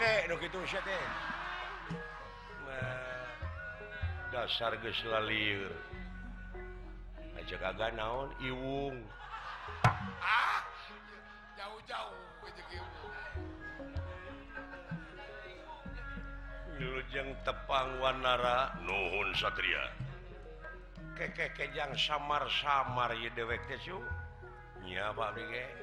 teh Indonesia dasar geslalir aja agak naon Iwung ah, jauh-jauh Lujeng tepang Wanara Nuhun Satria. Kekekejang samar-samar ye dewek tesu ஞாபகம்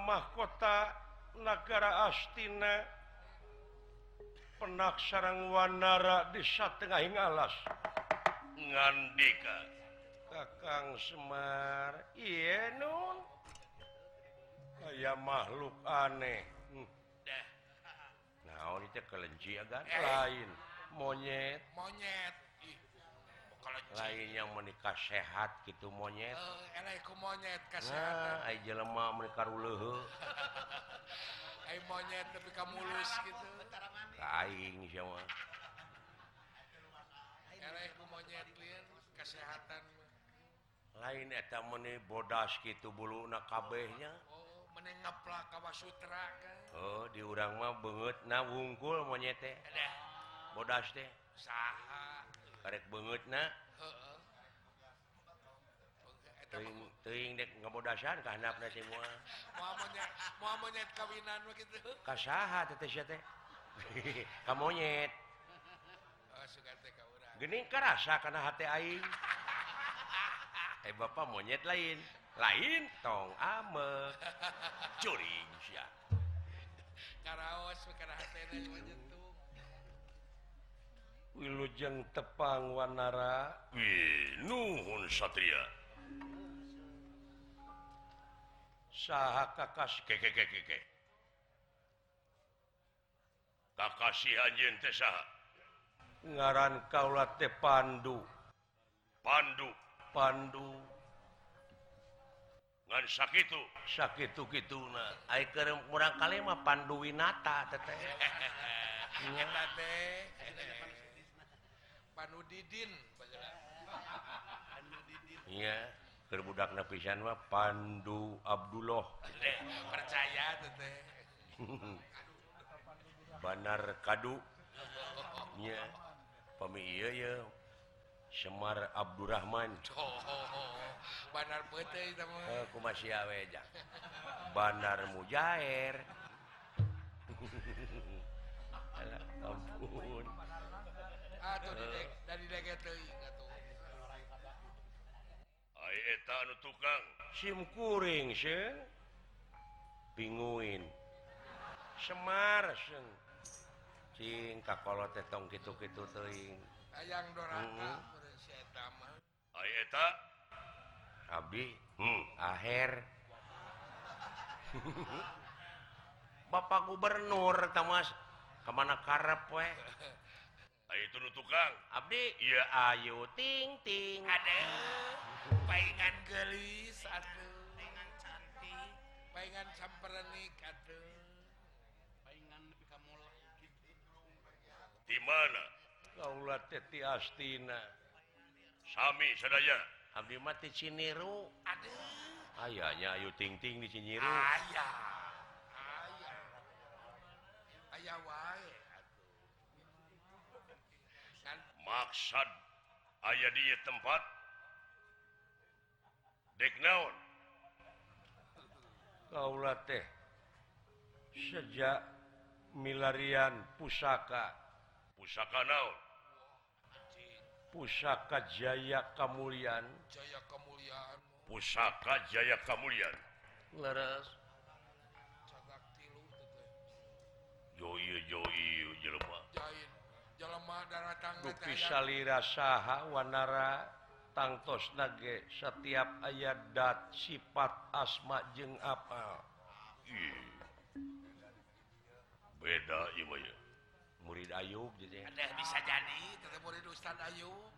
mahkota negara Astina penak sarang Wanara di satengahing alas. Ngandika. Kakang Semar iya nun? Kayak makhluk aneh. Hmm. nah ini kelenci agak eh. lain. Monyet. Monyet. lain yang menikah sehat gitu monyet. Uh, monyet nah, jelema menikah Ai monyet tapi kamu mulus gitu. Lain ku monyet lian kesehatan. Lain eta meni bodas gitu bulu na kabehnya. Oh, menengaplak kawas sutra kan oh diurang mah banget na wungkul monyet teh. Bodas teh. Saha. karek banget nah dasar semua kamuyet Gening kerasa karena hati aing. Eh Bapak monyet lain. Lain tong ame. Curing sia. Karaos karena hati monyet Wilujeng tepang Wanara. Nuhun Satria. Saha kakas kakasihan ngaran kaula teh Pandu. Pandu. Pandu. Ngan sakit sakit gitu nah keur kurang kali mah Pandu Winata teteh Panudidin iya budakna pisan mah Pandu Abdullah. Eh, percaya teteh Banar kadu. Nya pemi iya ya Semar Abdurrahman. Oh, oh, oh. Banar putih itu mah. Eh, Aku masih awe aja Banar Mujair. Ampun. Ayetan tukang. SIMkuring pinguin. Semar singka kalau tetong gitu-gitu teing ayaang Ayeta Abi? Hmm. akhir Bapak Gubernur Tamas kemana karep weh Ah, itu tukang. Abdi. Ya Ayu ting ting. Ada pengen gelis aduh. Paingan cantik. Pengen samperenik aduh. Pengen lebih kamu di mana? Kaulah teti astina. Sami sadaya. Abdi mati ciniru. Aduh. Ayahnya Ayu ting ting di ciniru. Ayah. Ayah. Ayah wah maksad aya di tempat. Deknaun kaula teh sejak milarian pusaka. Pusaka naon? Pusaka Jaya Kamulian Jaya Kamulian pusaka Jaya Kamulian leres joi joi jelema. Jain. Salirasaha Wanara tangtos nage setiap ayat dat sifat asma jeung apa? Beda ibunya murid Ayub jadi. Ada bisa jadi murid Ustaz Ayub.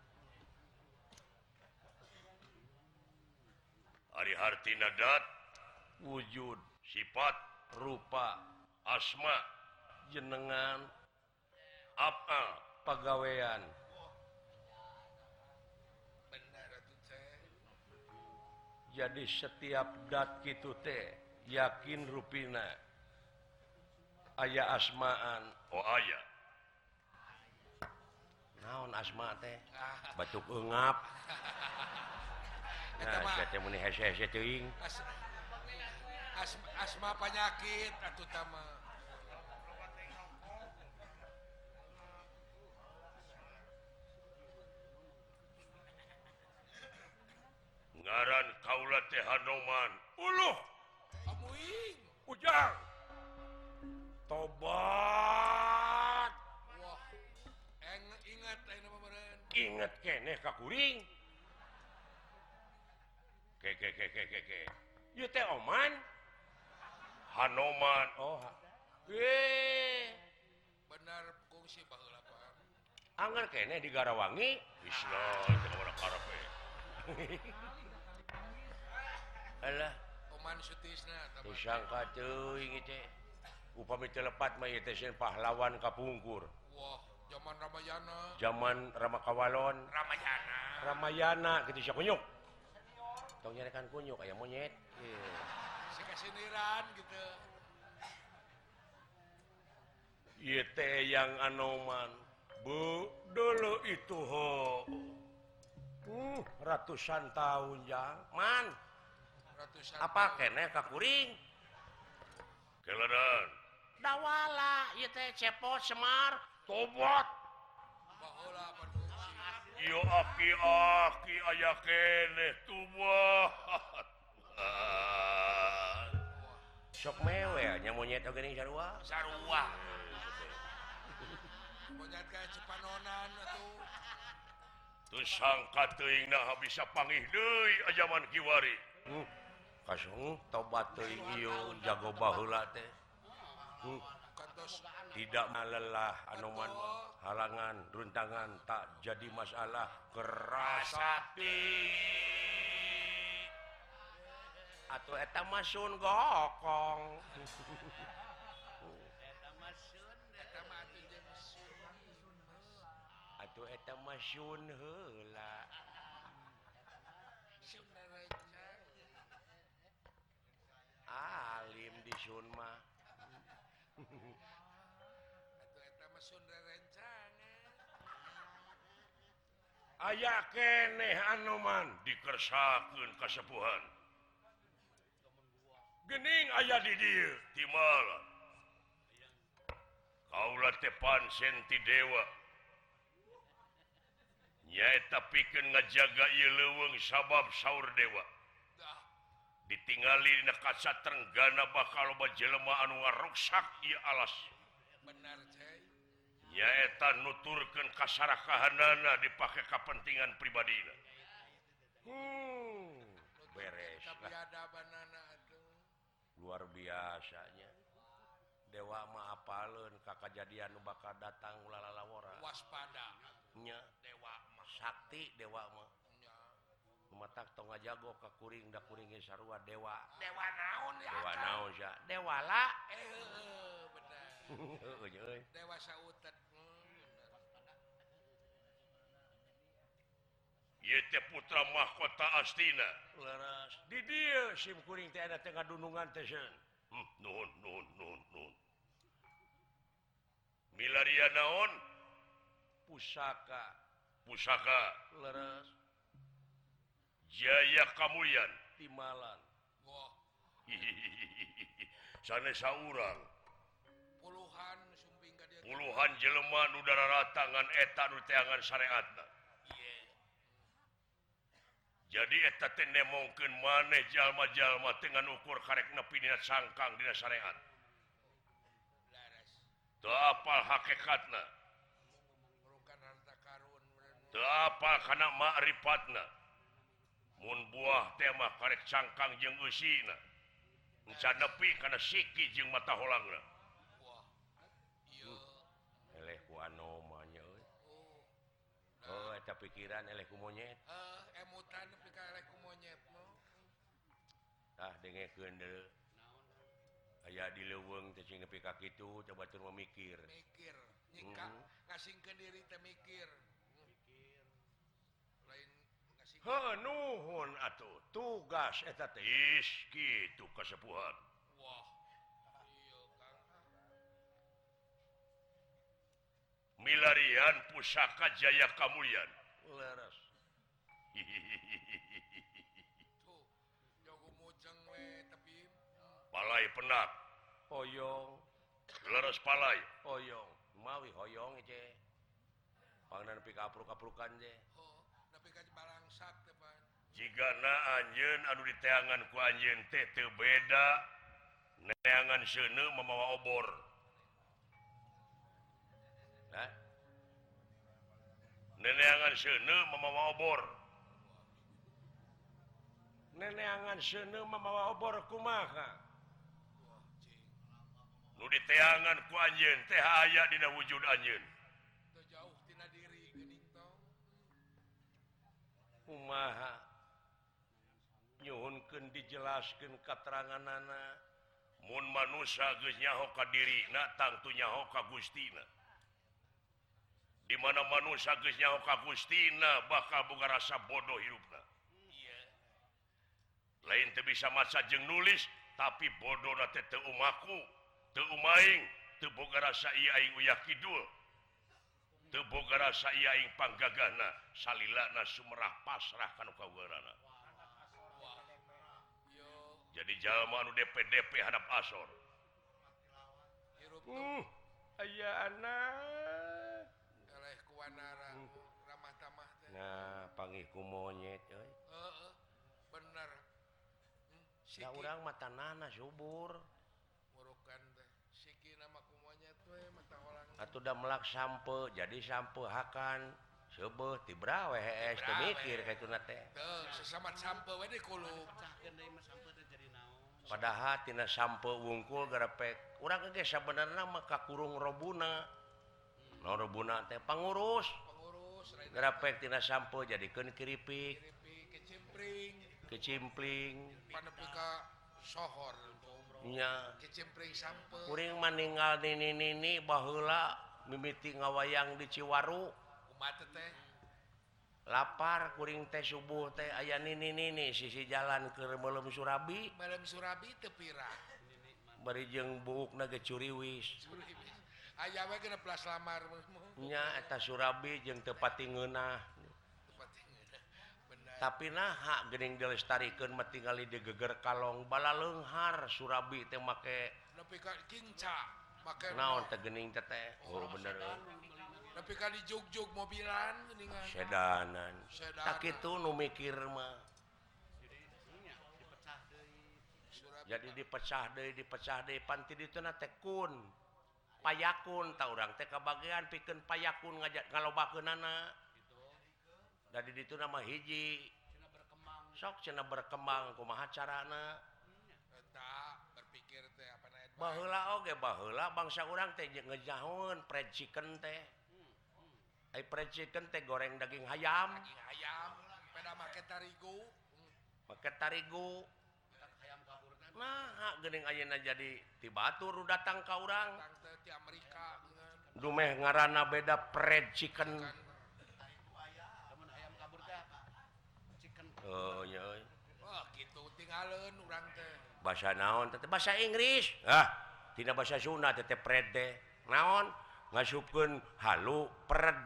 Ari hartina dat wujud sifat rupa asma jenengan apa? Pegawaian jadi setiap dat gitu teh yakin ruina ayaah asmaan. Oh aya. Naon asma teh? Ah. Batuk ngap nah, asma, asma penyakit atau utama ngaran Kaula Tehadoman puluh ujang! Tobat! Inget ieu teh Oman? Hanoman Oh bener pan Angger kene di Garawangi? Islam upat eh, pahlawan Kapungkur. Wah zaman Ramayana. Zaman Ramakawalon. Ramayana. Ramayana gitu siapa kunyuk. Tong nyarekan kunyuk kayak monyet. Si siniran gitu. Teh yang anoman Bu dulu itu ho. Uh, ratusan tahun ya man apa kene kakuring? Keleran dawala ieu teh cepot semar. Tobat Yo aki aki aya kene tubuh sok mewel nya monyet oge ning sarua? Sarua. Monyet ka cepanonan atuh. Teu sangka teuing nah bisa pangih deui ajaman kiwari. Hmm. kasung tobat jagobahulah teh. Hmm. tidak malelah anuman halangan runtangan tak jadi masalah. Kerasati atau eta masun gokong. Atau eta masun heula. sun mah aya keeh Anoman dikersakeun kasepuhan. Gening ayah didir di Kaula teh tepan senti dewa. Nyaeta pikeun ngajaga leweng sabab saur dewa. ditinggali kaca Tenggana bakal jelema anu ngaruksak ia alas. Nyaeta nuturkan kasar kahanana dipakai kepentingan pribadi hmm, beres. Luar biasanya. Dewa maafalun kakajadian bakal datang ulala waspadanya dewa Sakti dewa mah. jago kuring dakuring sarua dewa dewa naon ya dewa naon ya dewa la eh, eh, eh bener dewa sautet hmm, Ieu teh putra mahkota astina. Leres. Di dieu sim kuring teh ada tengah dunungan teh seun. Hmm, nuhun nuhun nuhun nuhun. Milaria naon? Pusaka. Pusaka. Leres. Jaya Kamuyan. Saurang. puluhan sumping ka orang puluhan puluhan jeleman udara ratangan etan teangan syariat yeah. jadi eta tende mungkin maneh jalma-jalma dengan ukur karek nepi dina sangkang dina syariat tak apal hakikatna. Tak apal karena ma'rifatna buah tema karek cangkang jeng nepi karena siki jeng mata holang hmm. Oh, eta pikiran eleh ku monyet. Uh, emutan eleh ku monyet no. Tah ah, dengekeun deui. Aya di leuweung teh sing nepi ka kitu coba batur memikir. Mikir. Nyika -hmm. ngasingkeun diri teh mikir. nuhun atuh tugas eta teis kitu kasepuhan Wah. Milarian pusaka Jaya Kamulian. Leres. Palai penak. Hoyong. Leres palai. Hoyong. Mawi hoyong je. ka pikapruk-kaprukan je. jika diteangan Aduh anjeun teh teu beda. Neangan seuneu mamawa obor. Nah. neneangan seuneu mamawa obor. Neneangan seuneu mamawa obor kumaha? Nu diteangan ku anjeun teh aya dina wujud anjeun. Umaha nyhunkan dijelaskan keterangan nana dirina tangtu diri ka Gustina. Dimana ka Gustina bakal buka rasa bodoh hidupnya lain teu bisa masa jeng nulis tapi bodoh teu Umaing rasa Kidul. teboga rasa aing panggagana salilana Sumerah pasrah kan kau jadi jalma jalman DPDP hadap asor. Uh, aya anak hmm. nah panggih ku monyet uh, uh, bener. Hmm, orang mata nana subur. atau udah melak sampe jadi sampe akan sebe tibrawe mikir padahal tina sampe wungkul garapek kurang ke bener maka kurung robuna. No robuna teh? Pengurus garapek tina sampe jadi ken keripik kecimpling. Kecimpling sohor kuring meninggal ini bahula mimiti ngawayang di Ciwaru. Lapar kuring teh subuh teh aya nini nini sisi jalan ke belum Surabi. Malam Surabi tepira jeung buuk naga curiwis ayawa kena pelas lamarnya eta Surabi jeung tepati ngeunah. tapi naha Gening dilestarikan di digeger Kalong bala lenghar. Surabi teh make kinca make naon tegening teh oh, oh bener. tapi kali jog-jog mobilan sedanan. Tak itu nu mikir mah. Jadi dipecah deh dipecah deh panti itu na tekun payakun tau orang teh kebagian pikeun payakun ngajak kalau tadi itu nama hiji. Sok cena berkembang kumaha carana? Berpikir teh apa bahula oge bahula bangsa orang teh ngejahun fried chicken teh. Ai ay fried chicken teh goreng daging hayam. Daging ayam pada make tarigu. Make tarigu. Nah gening ayeuna jadi ti batur datang ka urang. Amerika dumeh ngaranna beda fried chicken. Oh, oh, bahasa naon? Bahasa Inggris. Ah, tidak bahasa Sunnah naon? Ngasupkeun halu pred.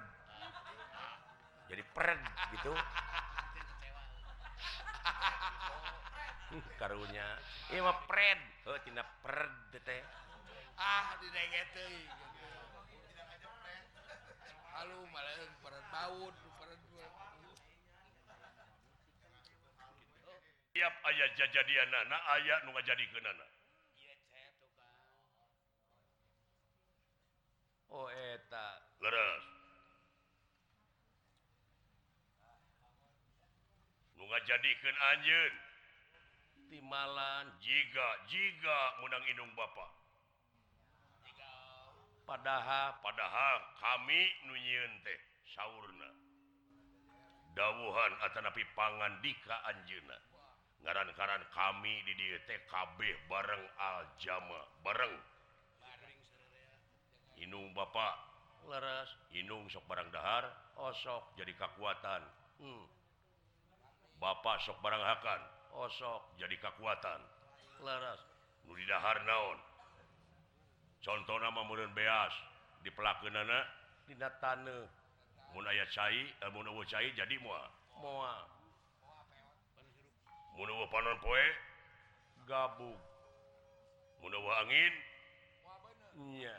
Jadi pred gitu. Karunya. Ini mah pred. Oh tina pred teh ah didenge teuing halu malah perd baut tiap aya jajadian aya ayat nu jadi ke nana. Oh eta. Leres. Nu ngajadikeun anjeun. Timalan. Jiga jiga menang indung bapak padahal. Padahal kami nunyiun teh saurna. Dawuhan atanapi pangan dika ngaran-karan kami di DTKB bareng aljama. Bareng. Inung Bapak. Leras Inung sok barang dahar. Oh, osok jadi kekuatan hmm. Bapak sok barang akan osok oh, jadi kekuatan leras nu didahar naon? Contoh nama murun beas. Di pelaku nana dina tane mun aya cai eh, mun cai jadi mua, moa panon poe gabung menwa angin Iya.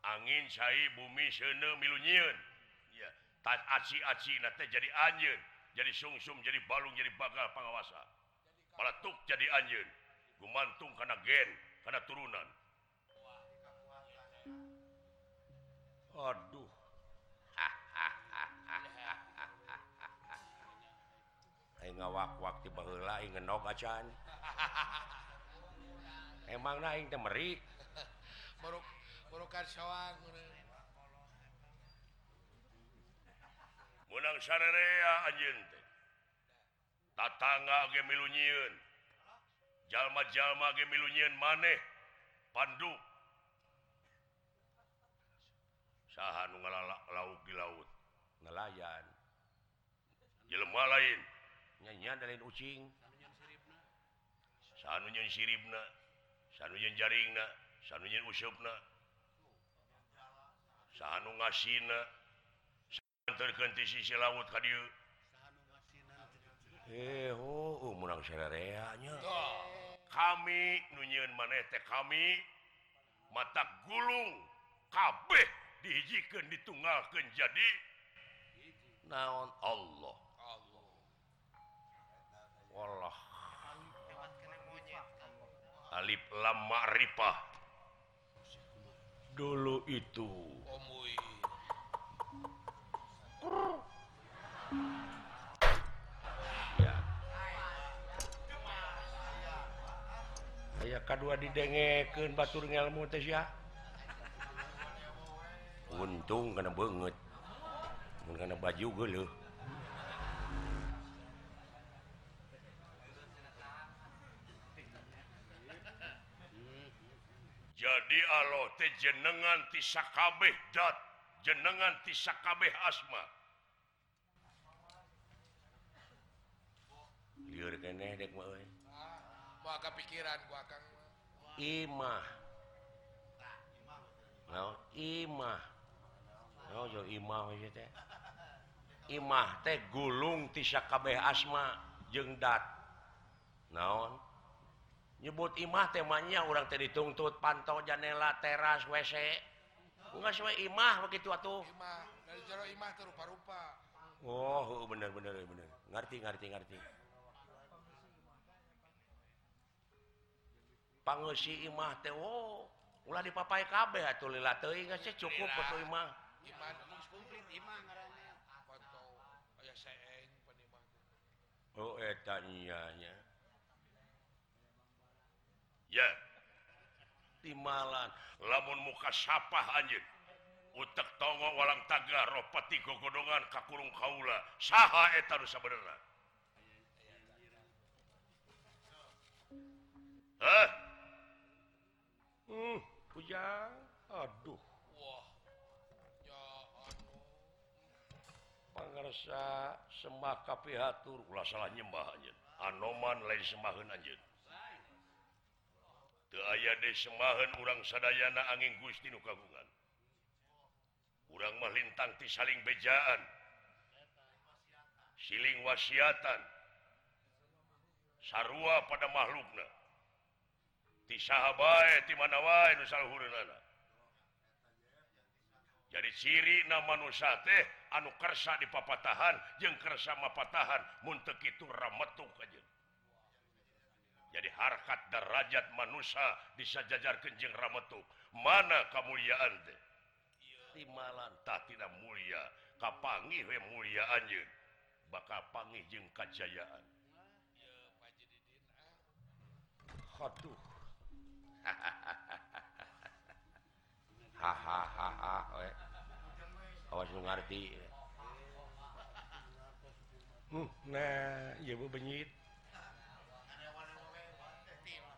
angin cair bumi senenun jadi anjun jadi sungsum jadi balung jadi bagal pangawasa. palatuk jadi anjun gumantung karena gen karena turunan Aduh ngawak-wak tiba baheula aing ngenok acan. Emangna aing teh meri. Buruk burukan sawang. Munang sararea anjeun teh. Tatangga ge milu nyieun. Jalma-jalma ge milu nyieun maneh. Pandu. Saha nu ngalala lauk di laut. Nelayan. Jelema lain. nyanyian dari ucing. Sanunyan siribna. Sanunyan jaringna. Sanunyan usupna sanu ngasina. Terkenti sisi laut kadieu eh oh uh, menang serereanya kami nunyeun maneh teh kami mata gulung kabeh dihijikeun ditunggalkeun jadi. Naon Allah. Allah Alif lam ma'rifah dulu itu ya. aya kedua didengekeun Batur ngelmu teh sia. untung kana beungeut. Mun kana baju geuleuh. teh jenengan tisakabeh dat jenengan tisakabeh asma. Liur keneh dek mah we mah kepikiran gua kang imah. Naon? Imah. Naon yo imah we teh? Imah teh gulung ti tisakabeh asma jeung dat. Naon? nyebut imah temanya orang tadi dituntut pantau janela teras WC enggak sesuai imah begitu atuh. Imah dari jero imah rupa-rupa. Oh bener bener bener. Ngerti ngerti ngerti. Pangeusi imah teh oh ulah dipapai kabeh atuh lila teuing geus cukup foto imah. Imah komplit imah ngaranna foto aya seeng penimah oh eta nya nya. ya yeah. timalan lamun muka sapah anjeun utak tongo walang taga ropati gogodongan kakurung kaula saha eta nu sabenerna Hah? Uh, hmm, pujang. Aduh. Wah. Ya anu. Pangarsa sembah kapihatur ulah salah nyembah anjeun. Anoman lain sembaheun anjeun. aya disemahan urang Sadayana angin Gusti nu kagungan. Kurang melintang ti saling bejaan. Siling wasiatan. Sarua pada makhlukna. Jadi ciri nama Nusa teh anukersa di papatahan jengkersa mapatahan muntek itu rametuk aja. jadi harkat derajat manusia bisa jajar Kenjeng Ramatu mana kemuliaan teh timalantah tidak mulia kapangi we mulia anjing bakal pangi jeung kajayaan Aduh. Ah. Hahaha. Awas lu ngerti. Hmm, nah, ya bu benyit.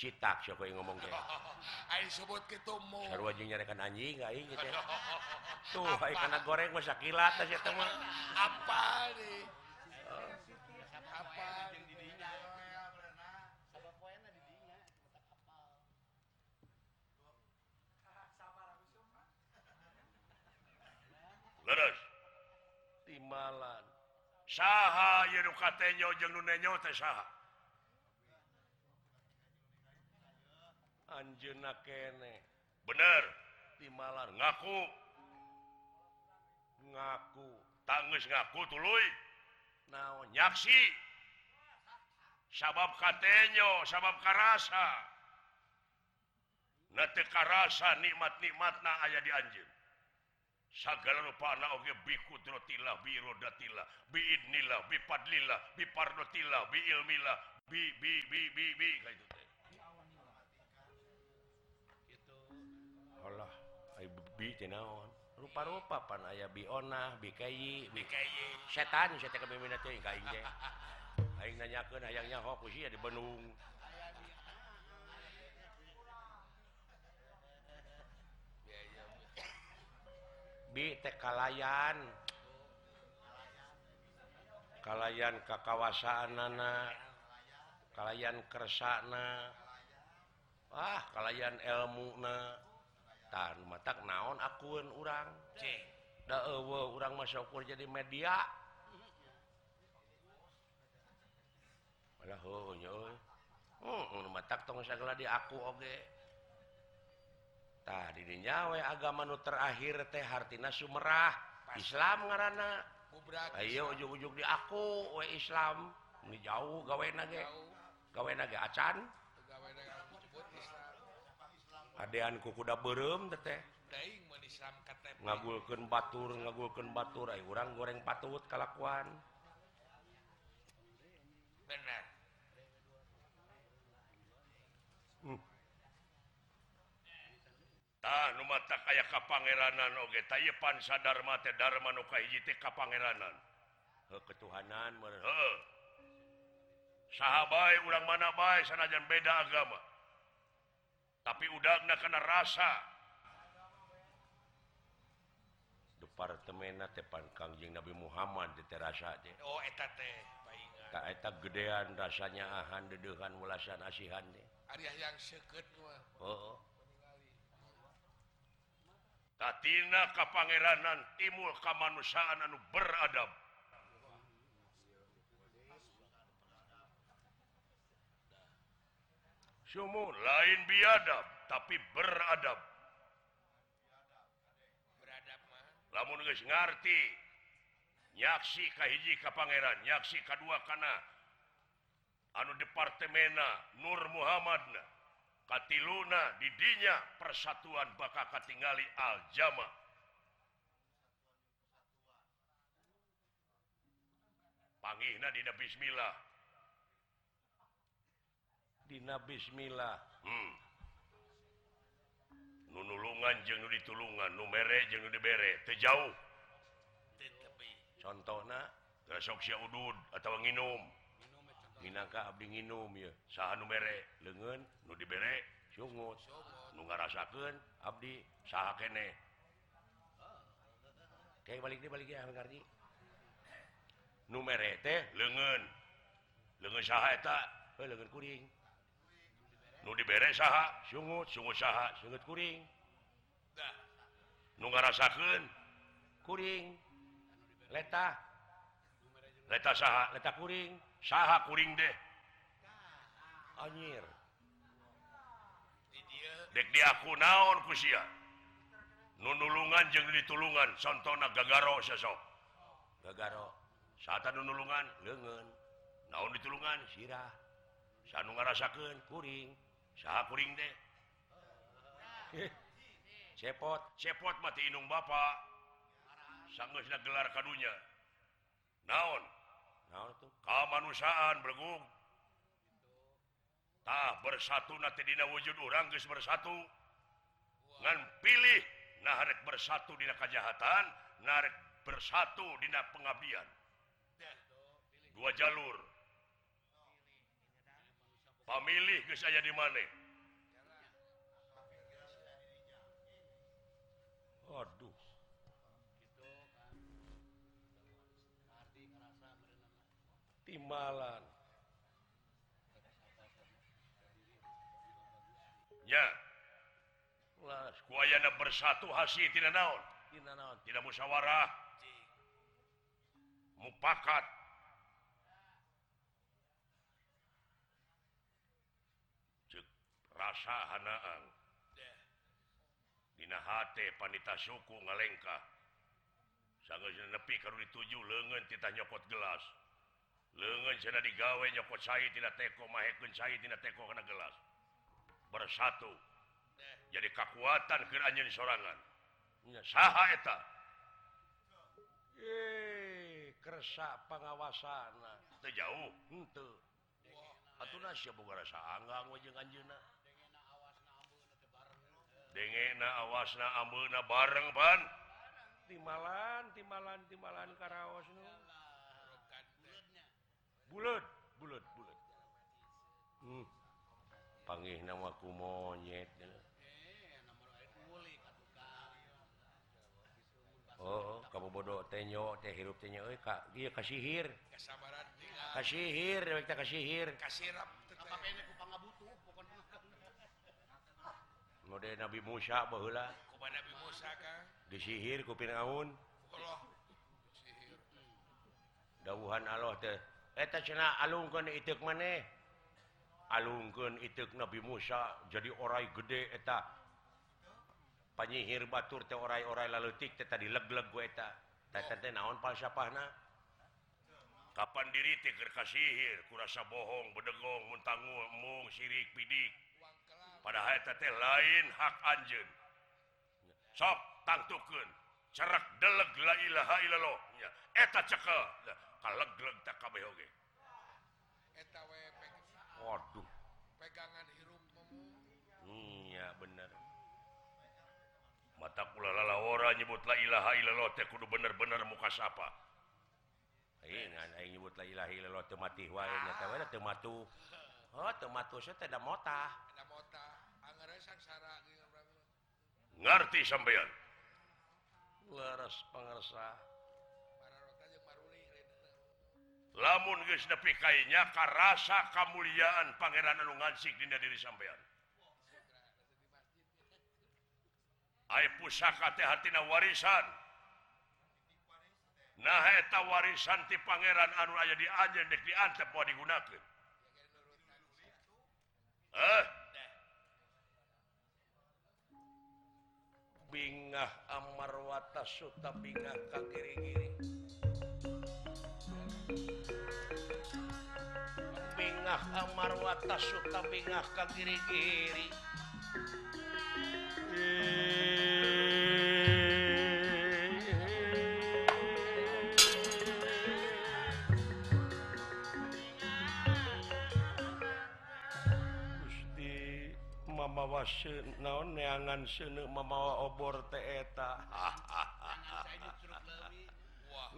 citak siapa yang ngomong teh sebut gitu mau sarua jeung nyarekan anjing aing gitu tuh aing kana goreng masa kilat aja teman apa nih apa? Leres. Timalan. Saha yeru katenyo jeung nu nenyo teh saha? Anjeunna kene bener. Di ngaku. Ngaku. Ngaku tangis ngaku tuluy naon? Nyaksi. Sabab katenyo sabab karasa nanti karasa nikmat-nikmat na di anjeun. Segala rupa na oge bikudratillah bi rodatillah bi idnillah bi padlillah bi pardotillah bi ilmillah bi bi bi bi bi kayak gitu rupa-rupa pan aya Biona Bikayi. setan nanyakan ayangnya ku sia di Benung. Teh kalayan. Kalayan kakawasaanana. kalayan kersana. Ah kalayan ilmuna mata naon akun urang? Orang masyakur jadi media. Hmm, di aku oge. Tadi dinyawe agama nu terakhir teh hartina Sumerah. Islam ngaana Ayo ug-ug di aku we Islam. Ini jauh gawe gawe acan. adean kukuda berem tete ngagulkeun batur ngagulkeun batur ay orang goreng patut kalakuan. Benar. Hmm. Nah, mata ka kapangeranan oge. Tayepan sadar mate dharma nu kahiji teh kapangeranan heuh ketuhanan meuh saha bae urang mana bae sanajan beda agama. tapi udah nggak rasa. rasa. Departemen tepan Kangjing Nabi Muhammad di terasa oh, tak gedean rasanya ahan dedehan ulasan asihan deh yang seket oh. Tatina kapangeranan timur kemanusiaan anu beradab. Sumu lain biadab tapi beradab. Beradab mah. lamun geus ngarti nyaksi Kahiji Ka Pangeran nyaksi kadua kana anu Departemena Nur Muhammadna katiluna didinya persatuan bakaka tinggali aljama. Pangihna dina Bismillah. Dina Bismillah. Hmm. nunulungan jeng ditulungan numere jeng dibere jauh. Contoh udud atau minum Minangka Abdi nginum ya sah numere lengan nu dibere sungut nu ngarasakeun Abdi saha kene. Kayak balik deh balik ya Nu numere teh lengan lengan saha eta lengan kuring. nu diberre saha sungut sungut saha sungut kuring. Nu ngarasakeun kuring. Letah letah saha letah kuring. Saha kuring deh. Anjir. Dek dia aku naon kusia nunulungan jeng ditulungan sontona gagaro sesok. Gagaro. Saat nunulungan lengan naon ditulungan? Sirah. Sanu ngarasakeun? Kuring. syakuring deh cepot cepot mati inung Bapak sanggus gelar kadunya naon? Naon tuh kemanusiaan bergung tak bersatu nanti Dina wujud orang guys bersatu ngan pilih narek bersatu Dina kejahatan narek bersatu Dina pengabdian. Dua jalur. Pamilih geus aya di mana? Aduh timbalan. Ya. Lah kuayana bersatu hasil tidak naon? Tidak naon? Tidak musyawarah mupakat rasa hanaan hate panita suku ngalengkah nepi kalau dituju lengan kita nyokot gelas. Lengan cenah digawe nyokot saya tidak teko mahekun saya tidak teko karena gelas. Bersatu. Jadi kekuatan kerajaan sorangan. Saha eta? Kersa pengawasan jauh. Untuk wow. atuh nasya bukan rasa anggang wajah anjeuna dengena awasna ambeuna bareng pan. Timalan timalan timalan karaos Bulut, bulut, bulut. hmm. panggih nama ku monyet. Oh, oh kamu bodoh tenyo teh hirup tenyo. Euy ka dia kasihir. Kasihir kita kasihir. Kasirap mode Nabi Musa bahula Nabi Musa disihir kupinaun dauhan Allah eh, alungkan iteuk maneh alungkan iteuk Nabi Musa. Jadi orai gede eta. Penyihir batur teh orai-orai lalutik teh tadi leg-leg gue eta. Teh naon palsafahna kapan diri teh keur kasihir? Kurasa bohong bedegong muntangul mung sirik pidik. padahal eta teh lain hak anjeun. Sok tangtukeun. Cerak deleg la ilaha illallah. Eta ceuk kalegleg ta kabeh oge. Eta weh waduh. pegangan hirup memu nya bener. Mata kula lalawara nyebut la ilaha illallah teh kudu bener-bener muka sapa. Lain aing nyebut la ilaha illallah teh mati wae nya teh. Ah. Teu matuh. Oh, Heuh teu matuh teh da motah. ngerti sampeyan? Leres pangarsa lamun geus nepi kainya karasa kamuliaan Pangeran Anu Ngansik dina diri sampeyan. Ai pusaka teh hartina warisan. Nah eta warisan ti Pangeran anu aya di anjeun dek diantep mau digunakeun. Eh bingah Amarwata Suta bingah ka kiri-giri bingah Amarwata Suta bingah ka giri-giri. Eh, mamawa naon neangan seuneu mamawa obor teh eta.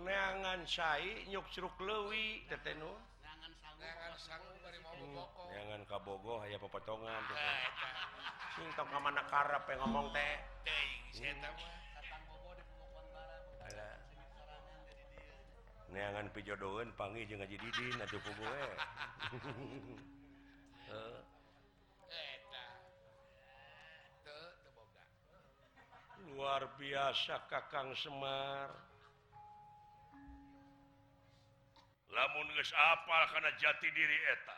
Neangan sai nyuk Curug Lewi tetenu jangan kabogo aya pepotongan sing tong ka mana karep yang ngomong teh hmm. neangan pijodoeun panggil jeung ngaji didin atuh ku gue luar biasa Kakang Semar. Lamun apal karena jati diri eta.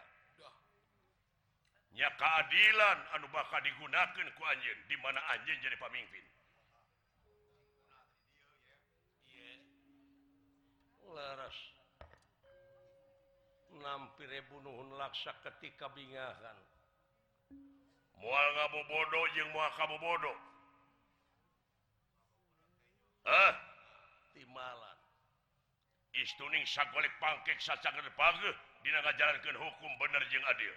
Nya keadilan anu bakal digunakan ku anjing di mana anjing jadi pemimpin laras nampir bunuhun laksa ketika bingahan. Mual ngabobodo jeung mual kabobodo. ah timalan istuning sagolek pangkek sacager page dina ngajalankeun hukum bener jeung adil.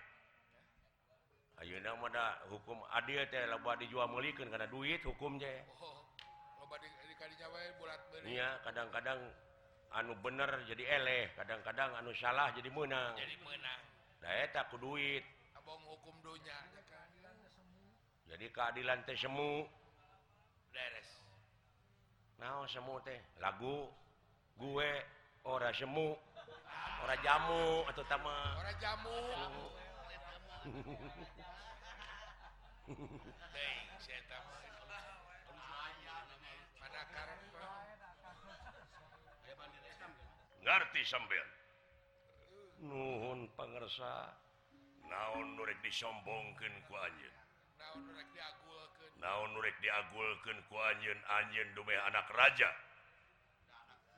Ayeuna mah da hukum adil teh loba dijual meulikeun kana duit hukum teh. Oh, oh, oh. loba di kadinya wae bulat beuri iya kadang-kadang anu bener jadi eleh kadang-kadang anu salah jadi menang jadi menang da eta ku duit. Abong hukum dunya. Jadi keadilan teh semu. Beres. naon semu teh. Lagu gue ora semu. Ora jamu atau tama ora jamu. Ngerti sampean? Nuhun pangersa. Naon nurek disombongkeun ku anjeun? Naon nurek diagung naon nurrek ku anjeun anjeun dume anak raja?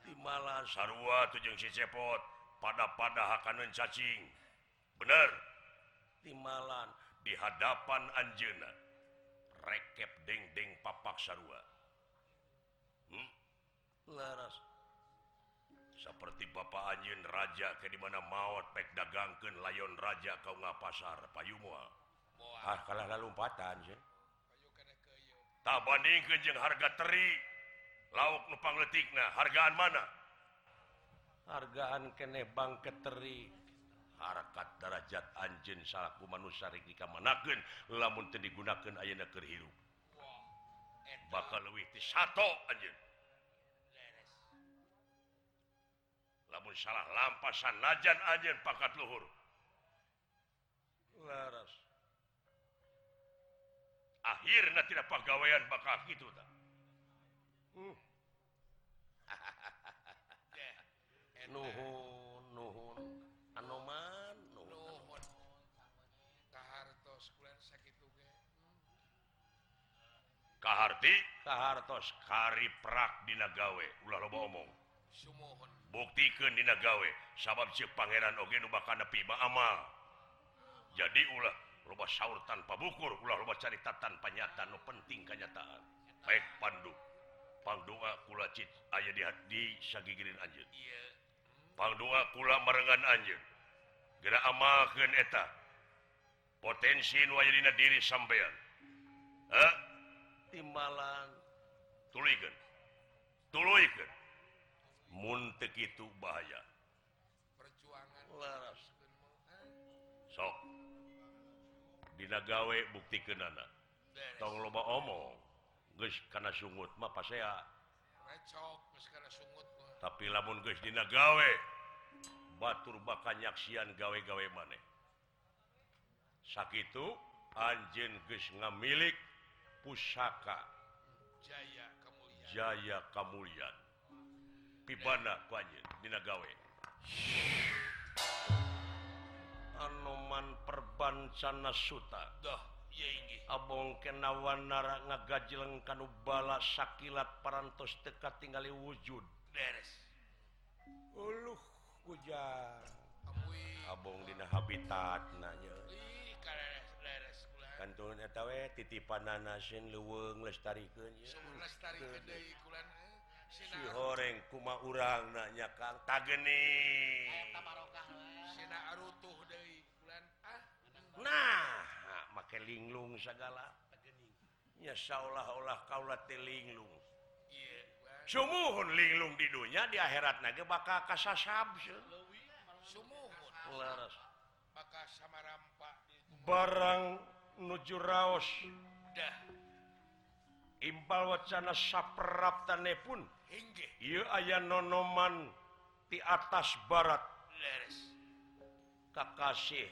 Dimalan sarwa tujung si cepot pada pada hakanan cacing. Bener. Dimalan di hadapan Anjena rekep dengdeng papak sarwa hmm? laras. Seperti Bapak Anjin Raja ke dimana maut pek dagangkeun layon Raja kau nga pasar Moal ah kalah lalu empatan sih tak bandingkeun kejeng harga teri. Lauk nu letikna hargaan mana? Hargaan kene bangket teri. Harakat derajat salaku salahku manusarik dikamanakeun lamun teu digunakan ayeuna keur hirup bakal leuwih ti sato anjeun. Lamun salah lampasan najan anjeun pakat luhur. Laras. akhirnya tidak pegawaian kitu gitu hmm. nuhun nuhun. Anoman nuhun. Kahartos kulen sakitu ge kaharti kahartos kariprak dina gawe ulah loba omong sumuhun buktikeun dina gawe sabab si pangeran oge nu bakal nepi amal. Jadi ulah loba saur tanpa bukur ulah loba carita tanpa nyata nu penting kenyataan. Baik pandu. Pangdoa kula cit aya di hati sagigirin anjeun. Pangdoa kula marengan anjeun. Geura amalkeun eta. Potensi nu aya dina diri sampean eh timbalan. Tulikeun tuluykeun mun teu kitu bahaya. Perjuangan. Dina gawe bukti ke tong loba omong geus kana sungut mah pasea. Recok geus kana sungut mah. Tapi lamun geus dina gawe batur bakal nyaksian gawe-gawe maneh. Sakitu anjeun geus ngamilik pusaka. Jaya kamulyan Jaya kamulyan pibana ku anjeun dina gawe Anoman perbancana Suta. Abong kenawan nara ngagajleng kanu bala sakilat parantos teka tinggali wujud. Beres. Uluh hujan Abong dina habitat nanya. Eta etawe titipan nanasin leweng lestarikan ya. Lestarikan deui kulan. si goreng kuma urang nanyakan tageni. Nah make linglung segalanya seolah-olah kaulah telinglung sumuhun linglung di dunia di akhirat naga bakal kasasab barang nuju raos. Dah. Imbal wacana sapraptane pun. Ieu aya nonoman di atas barat. Leres. Kakasih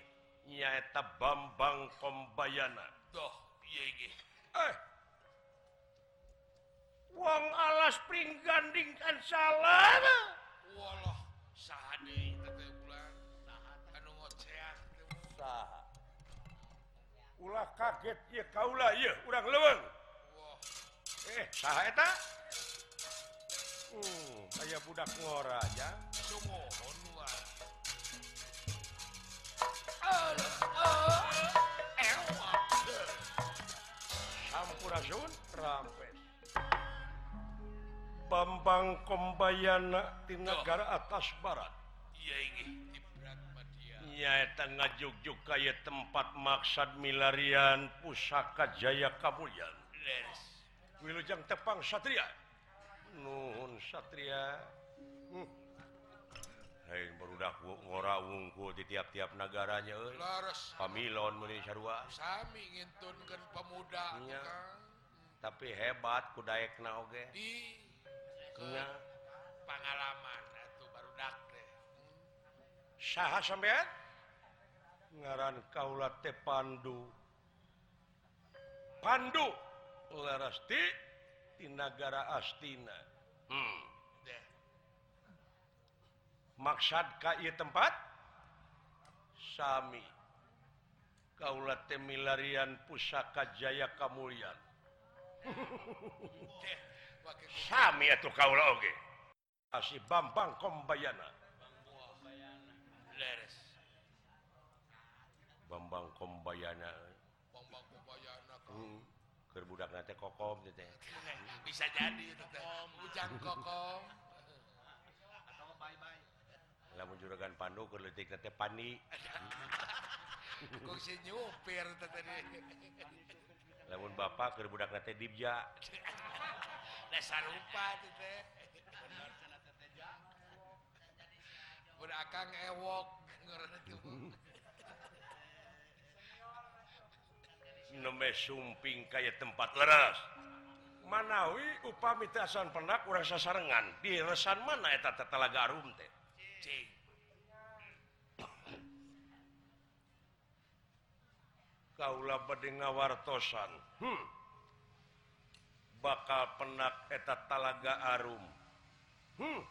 nyaeta Bambang Kombayana Doh inggih. Eh. Wong alas pring kan salah Walah saha deui teh. Ulah saha. Anu Ulah kaget ya kaula ya urang leuweung. Eh, saya uh, budak ngora aja. Sampurasun rampes. Bambang Kombayana di negara atas barat. Iya ini. Nyaeta ngajuk-juk kayak tempat maksad milarian pusaka Jaya Kabulyan. Yes. Wilujeng tepang Satria? Nuhun Satria. Hmm. hey, berudak ngora wungku di tiap-tiap negaranya Pamilon muni sarua. Sami Indonesia pemuda tapi hebat kudaekna oge. Di Kena. pengalaman atuh barudak deh Saha sampean? Ngaran kaula teh Pandu. Pandu. Ularasti di negara Astina. Hmm. maksad Ki tempat? Sami. Kaula milarian pusaka Jaya Kamulian Sami atuh kaula oge. Asih Bambang Kombayana. Bambang Kombayana. budak nanti kokom gitu teh bisa jadi ujang kokom. Atau bye bye lamun juragan pandu leutik teh pandi kok si nyupir tadi. Lamun bapak ke budak nanti dibja. Dasar rupa teh budak akang ewok ngerti neme sumping kayak tempat leras Manawi upami teasan pendak urang sasarengan di resan mana eta tetelaga arum teh? Kaula bede ngawartosan. Hmm. bakal penak eta talaga arum. Hmm.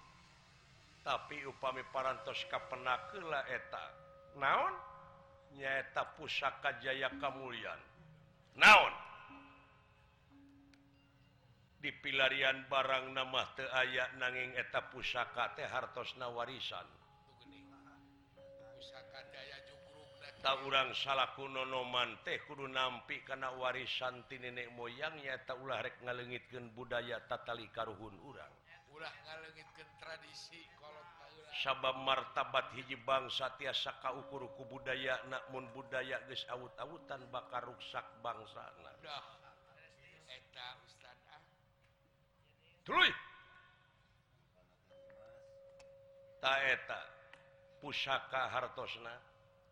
tapi upami parantos ka kapenakela eta. Naon? Nyaeta pusaka jaya kamulian. naon? Dipilarian barang nama te aya nanging eta pusaka teh hartosna warisan. Tak urang salahku nonoman teh kudu nampi karena warisan ti nenek moyangnya tak ulah rek ngalengitkan budaya tatali karuhun urang. Ulah ngalengitkan tradisi sabab martabat hiji bangsa tiasa kaukurku budaya mun budaya guys awut-awutan bakar ruksak bangsa. Taeta ah. pusaka hartosna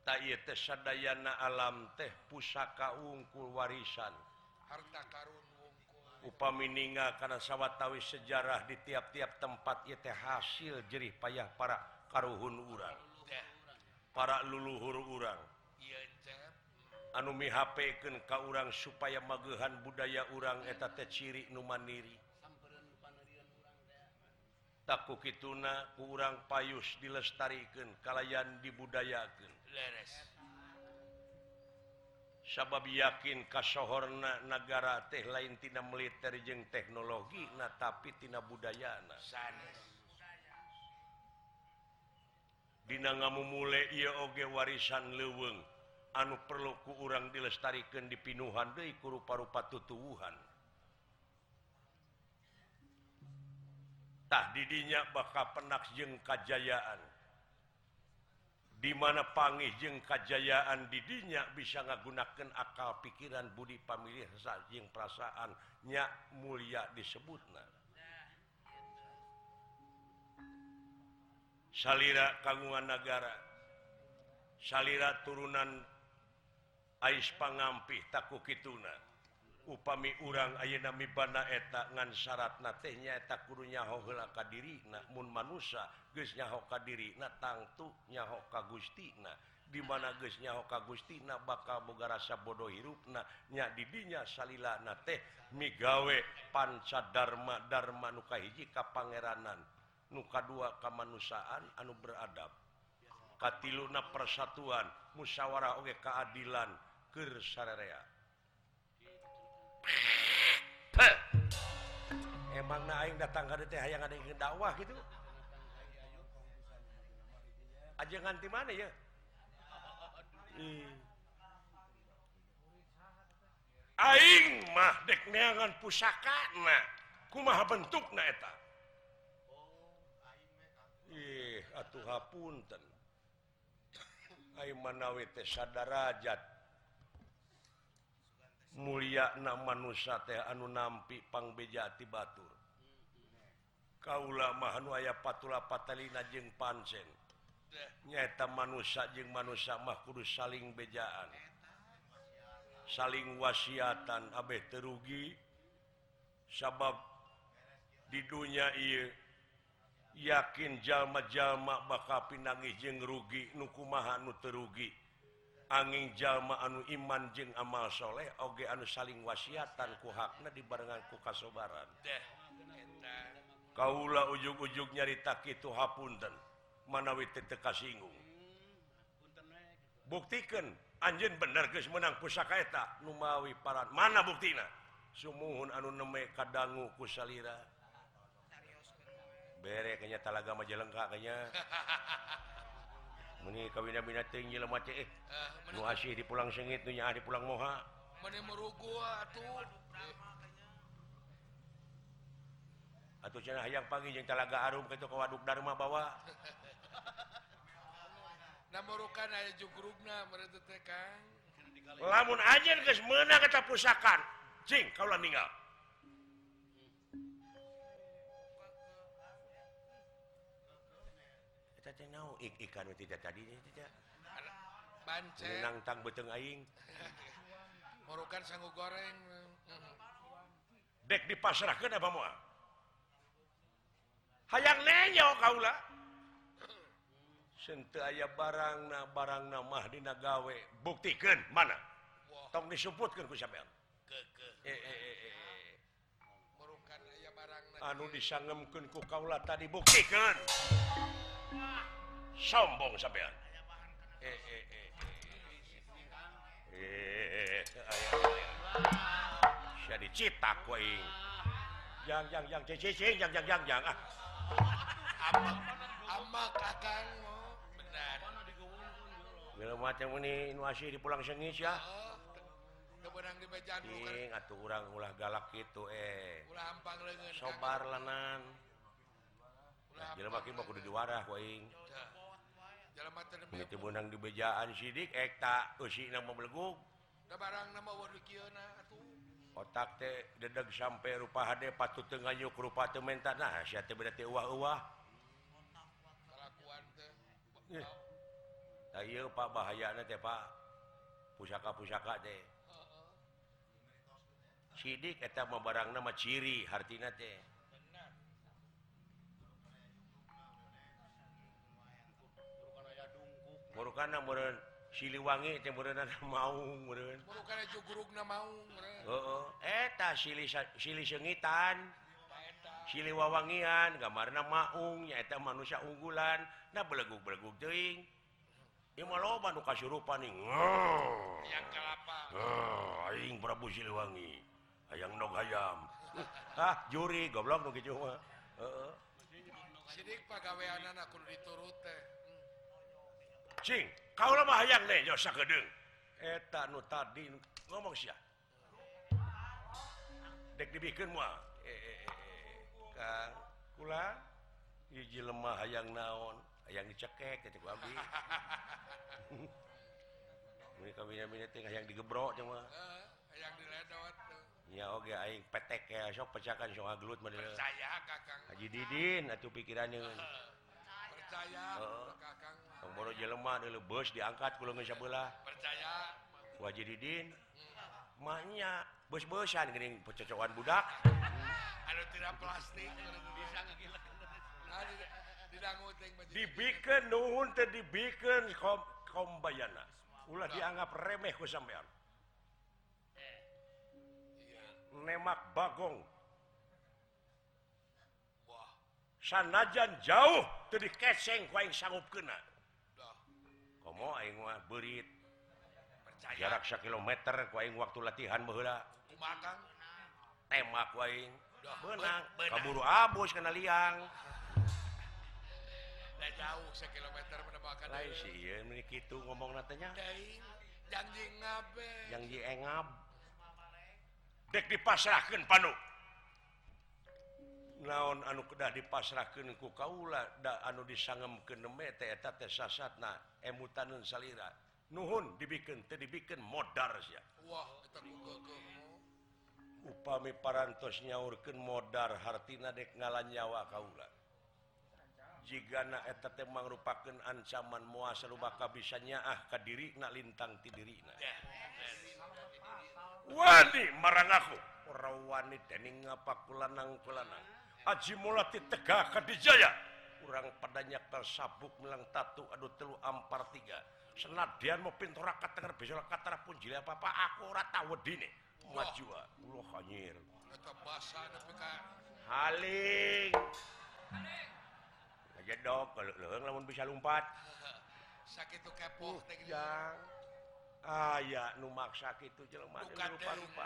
taana alam teh pusaka ungkul warisan. Harta karun. upamininga karena sawwatawi sejarah di tiap-tiap tempat yT hasil jerih payah para karuhun urang. Para leluhur urang. Anumi HPken ka urang supaya magehan budaya urang eta teh ciri numaniri takku kituna kurang payus dilestarikan kalayan dibudayakan leres. sabab yakin kasohorna negara teh lain tina militer jeung teknologi na tapi tina budayana. Sanes. Dina ngamumule ieu oge warisan leuweung. Anu perlu ku urang dilestarikeun dipinuhan deui ku rupa-rupa tutuwuhan. Tah didinya bakal penak jeung kajayaan. dimana pangih jeung kajjayaan didinya bisa ngagunakan akal pikiran Budi pamilih sajing perasaannya mulia disebutna. Salira kagungan negara salira turunan Ais pangampih taku Kituna. upami urang ayeuna bana eta ngan syarat tehnya eta kudu nyaho heula ka diri manusa manusia nyaho ka diri na tangtunya ka Gustina. Di mana geus nyaho ka Gustina bakal boga rasa bodoh hirupna. Nya didinya salila na teh migawe panca Dharma Dharma nu kahiji ka Pangeranan nu kadua ka kemanusiaan anu beradab. Katiluna persatuan musyawarah oge keadilan kersarerea Eh, emang naing datang ke teh yang ada ingin dakwah gitu. Aja nganti mana ya? Aing mah dek neangan pusaka na. Kumaha bentuk na eta? Ih atuh hapunten. Aing manawi teh sadarajat muliana manusia teh anu nampi pangbejati Batur. Kaulah aya patula patalina jeung pansen nyata manusia jeung manusia mah kudu saling bejaan. Saling wasiatan Abeh terugi sabab di dunia ia yakin jalma-jalma baka pinangi jeng rugi nukumahan nu terugi angin jalma anu iman jeung amalsholeh oge anu saling wasiatan kuhakna dibarengan ku kasobaran. Deh Kaula ujug-ujug nyarita itu hapunten manawi teka singgung buktikan anj bener guys menang pusakaeta Numawi paran. Mana buktina? Sumuhun anu neme kadanggu kusalira bere kayaknya talaga majalengkaknya hahaha meni kawinabina jelemah eh. Ah, nu asih di pulang sengit nu di pulang moha. Meni merugu atuh atuh cenah hayang pagi jeung talaga arum kitu ka waduk Dharma bawa. Namurukan aya jugrugna mereta teh Kang lamun anjeun geus meunang eta pusakan cing kaula ninggal ikan tidak tadi tidak bancang beteng aing. Merukan sanggu goreng. Dek di apa mau hayang nenyo kaula sente aya barang na barang namah dina gawe. Buktikan mana? Tong disebutkan ku sampean. Eh, eh, eh, eh, eh. anu disangemkeun ku kaula tadi. Buktikan. sombong sampean eh, eh, eh, saya dicitak kuing yang yang yang cing cing yang yang yang yang ah apa apa kakang benar Bila macam ini inovasi di pulang sengis ya. Oh, atuh urang ulah galak gitu eh. Ulah ampang leungeun. Sobar lenan. Jelema kieu mah kudu diwarah ku aing. Jelema teh mah. Ieu di bejaan sidik eta eusina mah beleguk. Da barang na mah waduh kieuna atuh. Otak teh dedeg sampai rupa hade patu teu nganyuk rupa teu menta nah sia teh berarti uah-uah. Kalakuan teh. Da eh. ieu Pak bahayana teh Pak. Pusaka-pusaka teh. Sidik eta mah barangna mah ciri hartina teh. murukana meureun Siliwangi temburan mau meren eta Sili Sili sengitan. Siliwawangian gambarna maung nya nyaeta manusia unggulan. Na beleguk beleguk teuing. Ieu mah loba nu kasurupan ning yang kelapa. Aing Prabu Siliwangi. Hayang nog hayam. Ah juri goblok nu kitu mah. Heeh. Sidik pagaweanan aku diturut teh. cing kau lama hayang nih nyosa gedeng eta nu tadi ngomong sia. Dek dibikin moal. Eh, eh, eh, eh. kang kula hiji lemah hayang naon hayang dicekek gitu gua ambil ini kami namanya tinggal hayang digebrok cuma eh, yang diledot ya oke aing petek ya sok pecahkan sok aglut mah percaya kakang Haji Didin atuh pikirannya. Eh, percaya oh. kakang boro jelemah dulu bos diangkat kalau nggak sebelah percaya. Wajib didin mahnya bos-bosan gini pecocokan budak. Hmm. Ada tidak plastik bisa ngegilek dibikin nuhun teh dibikin kom kombayana. Ulah dianggap remeh ku sampean. Eh, Nemak bagong. Sanajan jauh teu dikeseng ku aing sanggup kena. komo aing mah beurit. Percaya. Jarak sakilometer kilometer ku aing waktu latihan baheula kumakan? Tema ku aing. Menang kaburu abus kana liang. Da jauh 1 kilometer lain sih ieu mun kitu ngomong natanya janji ngabe. Janji engab. Dek dipasrahkeun panu. naon anu kedah dipasrahkan ku kaula anu disangem keemetasat emutan salira. Nuhun dibikin dibikin modar ya upami parantos nyaurkeun modar hartina dek ngalan nyawa kaula. Jika naeta teh mangrupakeun ancaman moal lubaka bisa nyaah ka dirina lintang ti dirina wani marang aku. Ora wani tening apa kulanang kulanang Ajimulati Tega Kadijaya kurang padanya tersabuk melang tatu aduh telu ampar tiga. Senadian mau pintu rakat tengah bisa kata pun jilid apa apa aku rata wedine majua ah. ulo hanyir. Haling. Aja dok kalau lo namun bisa lompat sakit tuh kepo yang uh, ah nu maksa kitu jelema lupa lupa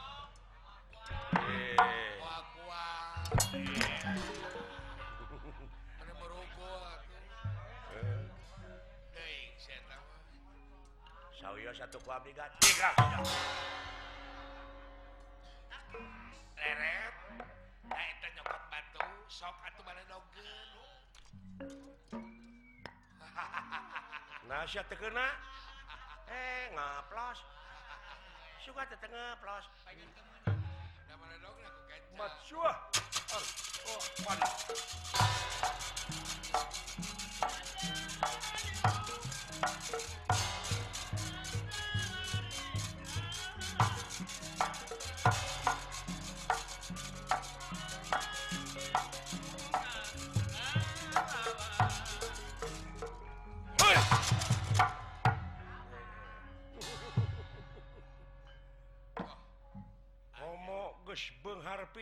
satu kuabrikat tiga leret nah itu nyokot batu sok atuh mana dogen nah siya tekena eh ngaplos. Suka tetengah plos pengen mature. Oh, money.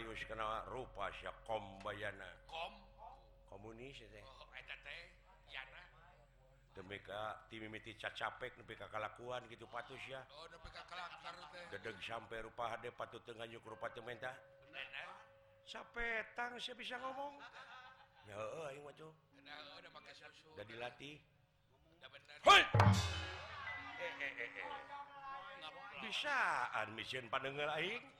payus kena rupa sia kombayana. Kom? komunis oh, demika timimiti capek lebih kekalakuan gitu patus ya. Oh, dedeg sampai rupa HD patut tengah yuk rupa tementa sapetang saya bisa ngomong. Ya oh, ayo maju udah dilatih. Hoi! Eh, eh, eh, eh. bisaan misi pandengar aing.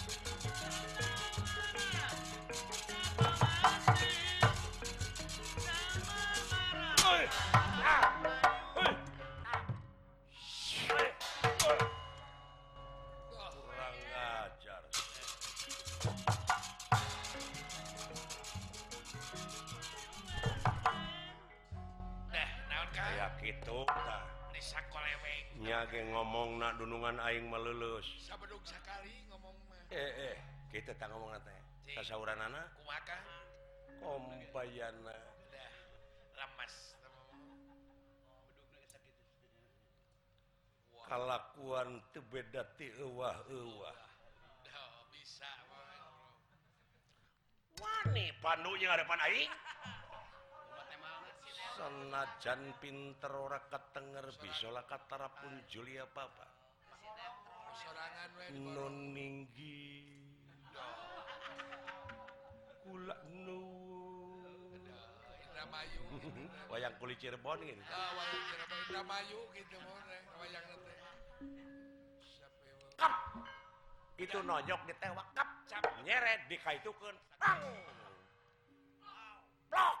ngomong na dunungan aing melulus ngomong eh, eh, kita tak ngomong sauran anak kompayana lemas kalakuan tebeda tiwah dah bisa wani panunya harapan aing. senajan pinter ora ketenger bisa lah katara pun Julia Papa, nuninggi, nun ninggi. Kula Indramayu. Wayang kulit Cirebon gitu wayang Cirebon. Indramayu gitu wayang kap! Itu nonyok ditewak kap! Nyeret dikaitukan tang! Blok.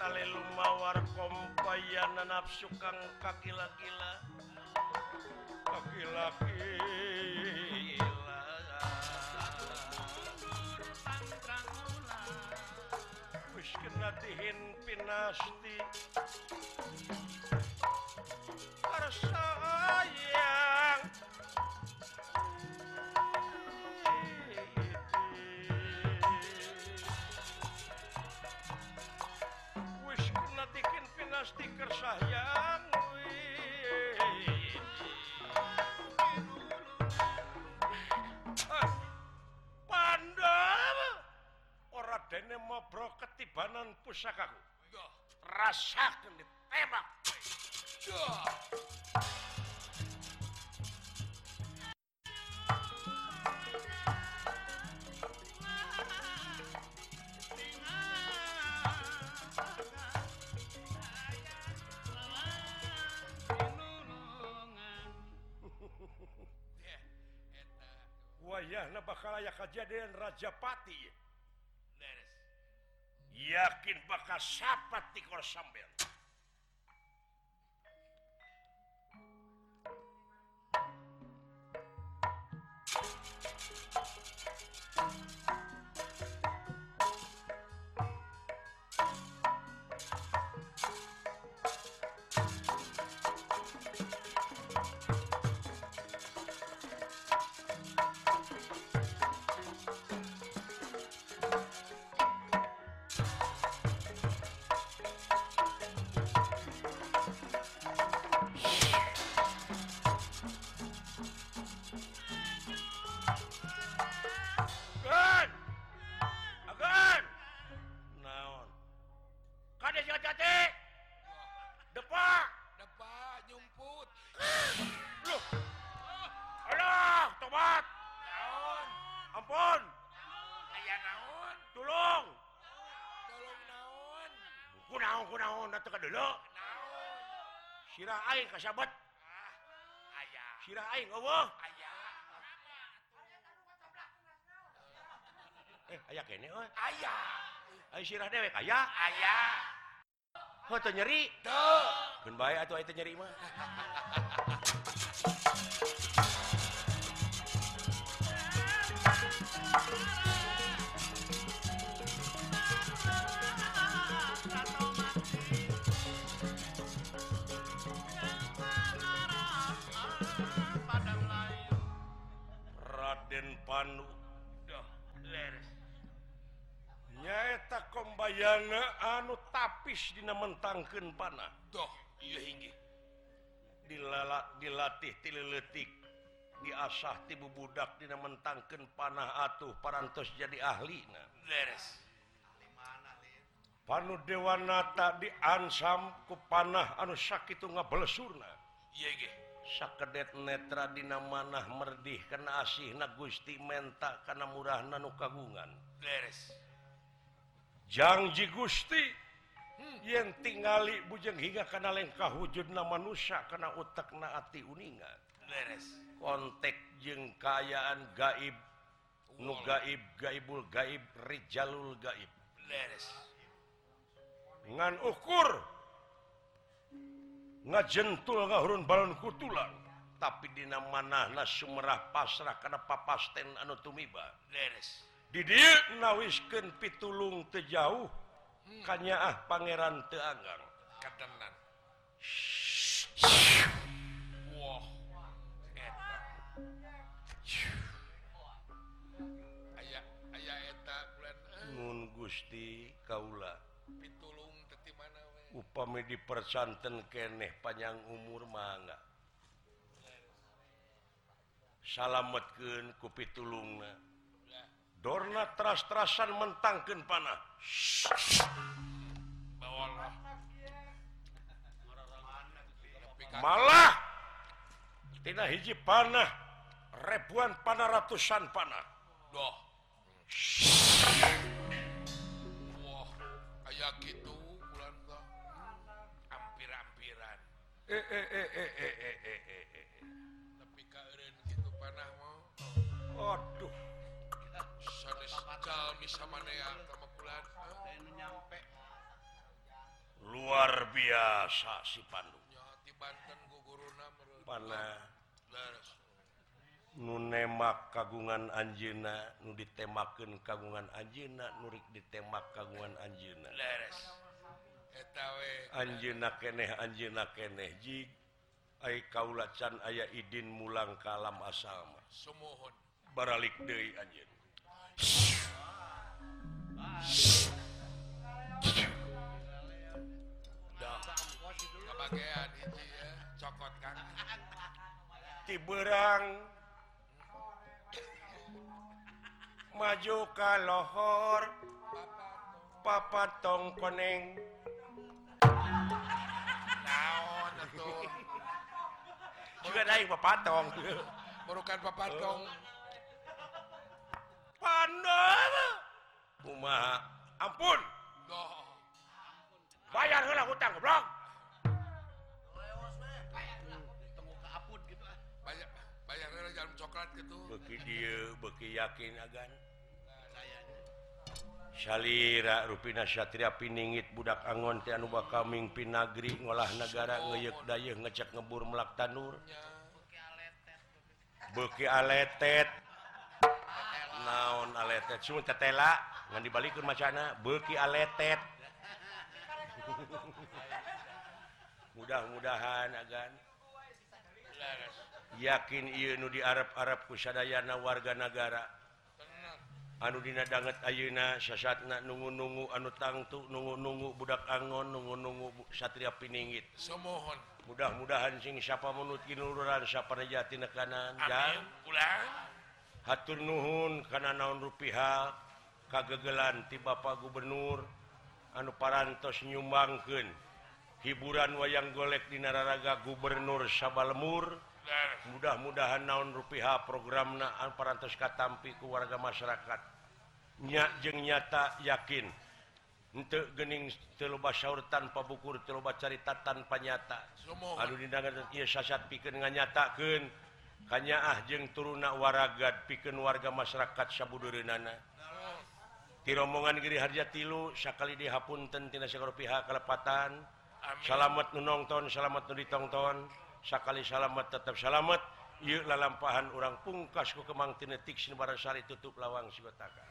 tali lumawar kompayana nafsu kang kakila-kila. Kakila-kila. Wis kena dihin pinasti. Arsa mesti kersayang eh, Pandawa ora dene mabro ketibanan pusakaku. Rasakne tembak. Yo. bakal aya kejadian Rajapati. Yakin bakal sapat di kor sambil Kunaon, kunaon, datang ka dulu. naon Sirah aing kasabat. ah aya Sirah aing, eueuh aya Eh, aya kene, oi. aya Ayo sirah dewek, aya. aya Oh, teu nyeri. tuh Gun bae atuh aya teu nyeri mah. Pandu nyaeta kombayana anu tapis dina mentangkeun panah. Doh ieu hinggih dilalat dilatih tileletik diasah ti bubudak dina mentangkeun panah atuh parantos jadi ahli na. Leres. Panu Dewanata diansam ku panah anu sakitu ngabelesurna ieu nggih sakedet netra dina manah merdih kena asih na Gusti menta karena murah nanu kagungan. Janji Gusti hmm. yang tinggali bujeng hingga karena lengkah wujud nama manusia karena utak naati uninga. Kontek jeng kayaan gaib nu gaib gaibul gaib Rijalul gaib. Dengan ukur ngajentul ngahurun balon kutulang. Tapi di mana na Sumerah pasrah karena papasten anu tumiba. Leres didier nawisken pitulung tejauh hmm. kanyaah Pangeran Teanggang katenan wow. Eh. Gusti Kaula. Pit upami dipersanten keeh panjang umur mangga salametken kupi tulung Dorna tras-trasan mentangkan panah. Malah Tina hiji panah ribuan panah ratusan panah. Doh wow, kayak gitu. Waduh luar biasa si Pandu. Nunemak kagungan Anjena nu ditemaken kagungan Anjena nurik ditembak kagungan Anjena leres Anjkeneh Anjkeneh kaula can aya idin mulang kalam asama semohon baralik Dewi Anj tiberang maju kalohor papa tong koneng. naon atau juga naik papatong merukan papatong pandang kumaha ampun. Duh. bayar heula hutang goblok. Bayar bayar heula jarum coklat gitu beki dieu beki yakin agan. Salira Ruina Satria Piningit Budak Angon Tianuba Kaming Pinagri ngolah negara ngeyek dayeh ngecek ngebur melak tanur. Beki aletet naon aletet cuma tetela. Ngan dibalik macana beki aletet mudah-mudahan agan. Yakin iya nu diarep-arep Arab kusadayana warga negara. anu dina banget ayeuna sasatna nunggu-nunggu anu tangtu nunggu-nunggu budak angon nunggu-nunggu satria piningit. Sumuhun mudah-mudahan sing siapa menut kinuluran siapa rejati nekanan jang. Pulang hatur nuhun kana naon rupiah kagegelan ti Bapak Gubernur anu parantos nyumbangkeun hiburan wayang golek di nararaga Gubernur Sabalemur mudah-mudahan naon rupiah program naan paras katampi ke warga masyarakat. Nyak jeng nyata yakin. Untuk gening teloba syaur tanpa bukur teloba carita tanpa nyata. Aduh dindangan ia sasat pikir dengan nyatakan hanya ah jeng turuna waragad pikir warga masyarakat sabudurenana di rombongan Giri Harja tilu sakali dihapunten tina segala pihak kelepatan Salamat nunongton, salamat nuditongton. sakali salamet tetap salamet yuk lalampahan orang pungkas ku kemang tinetik sinbarasari tutup lawang sibetaka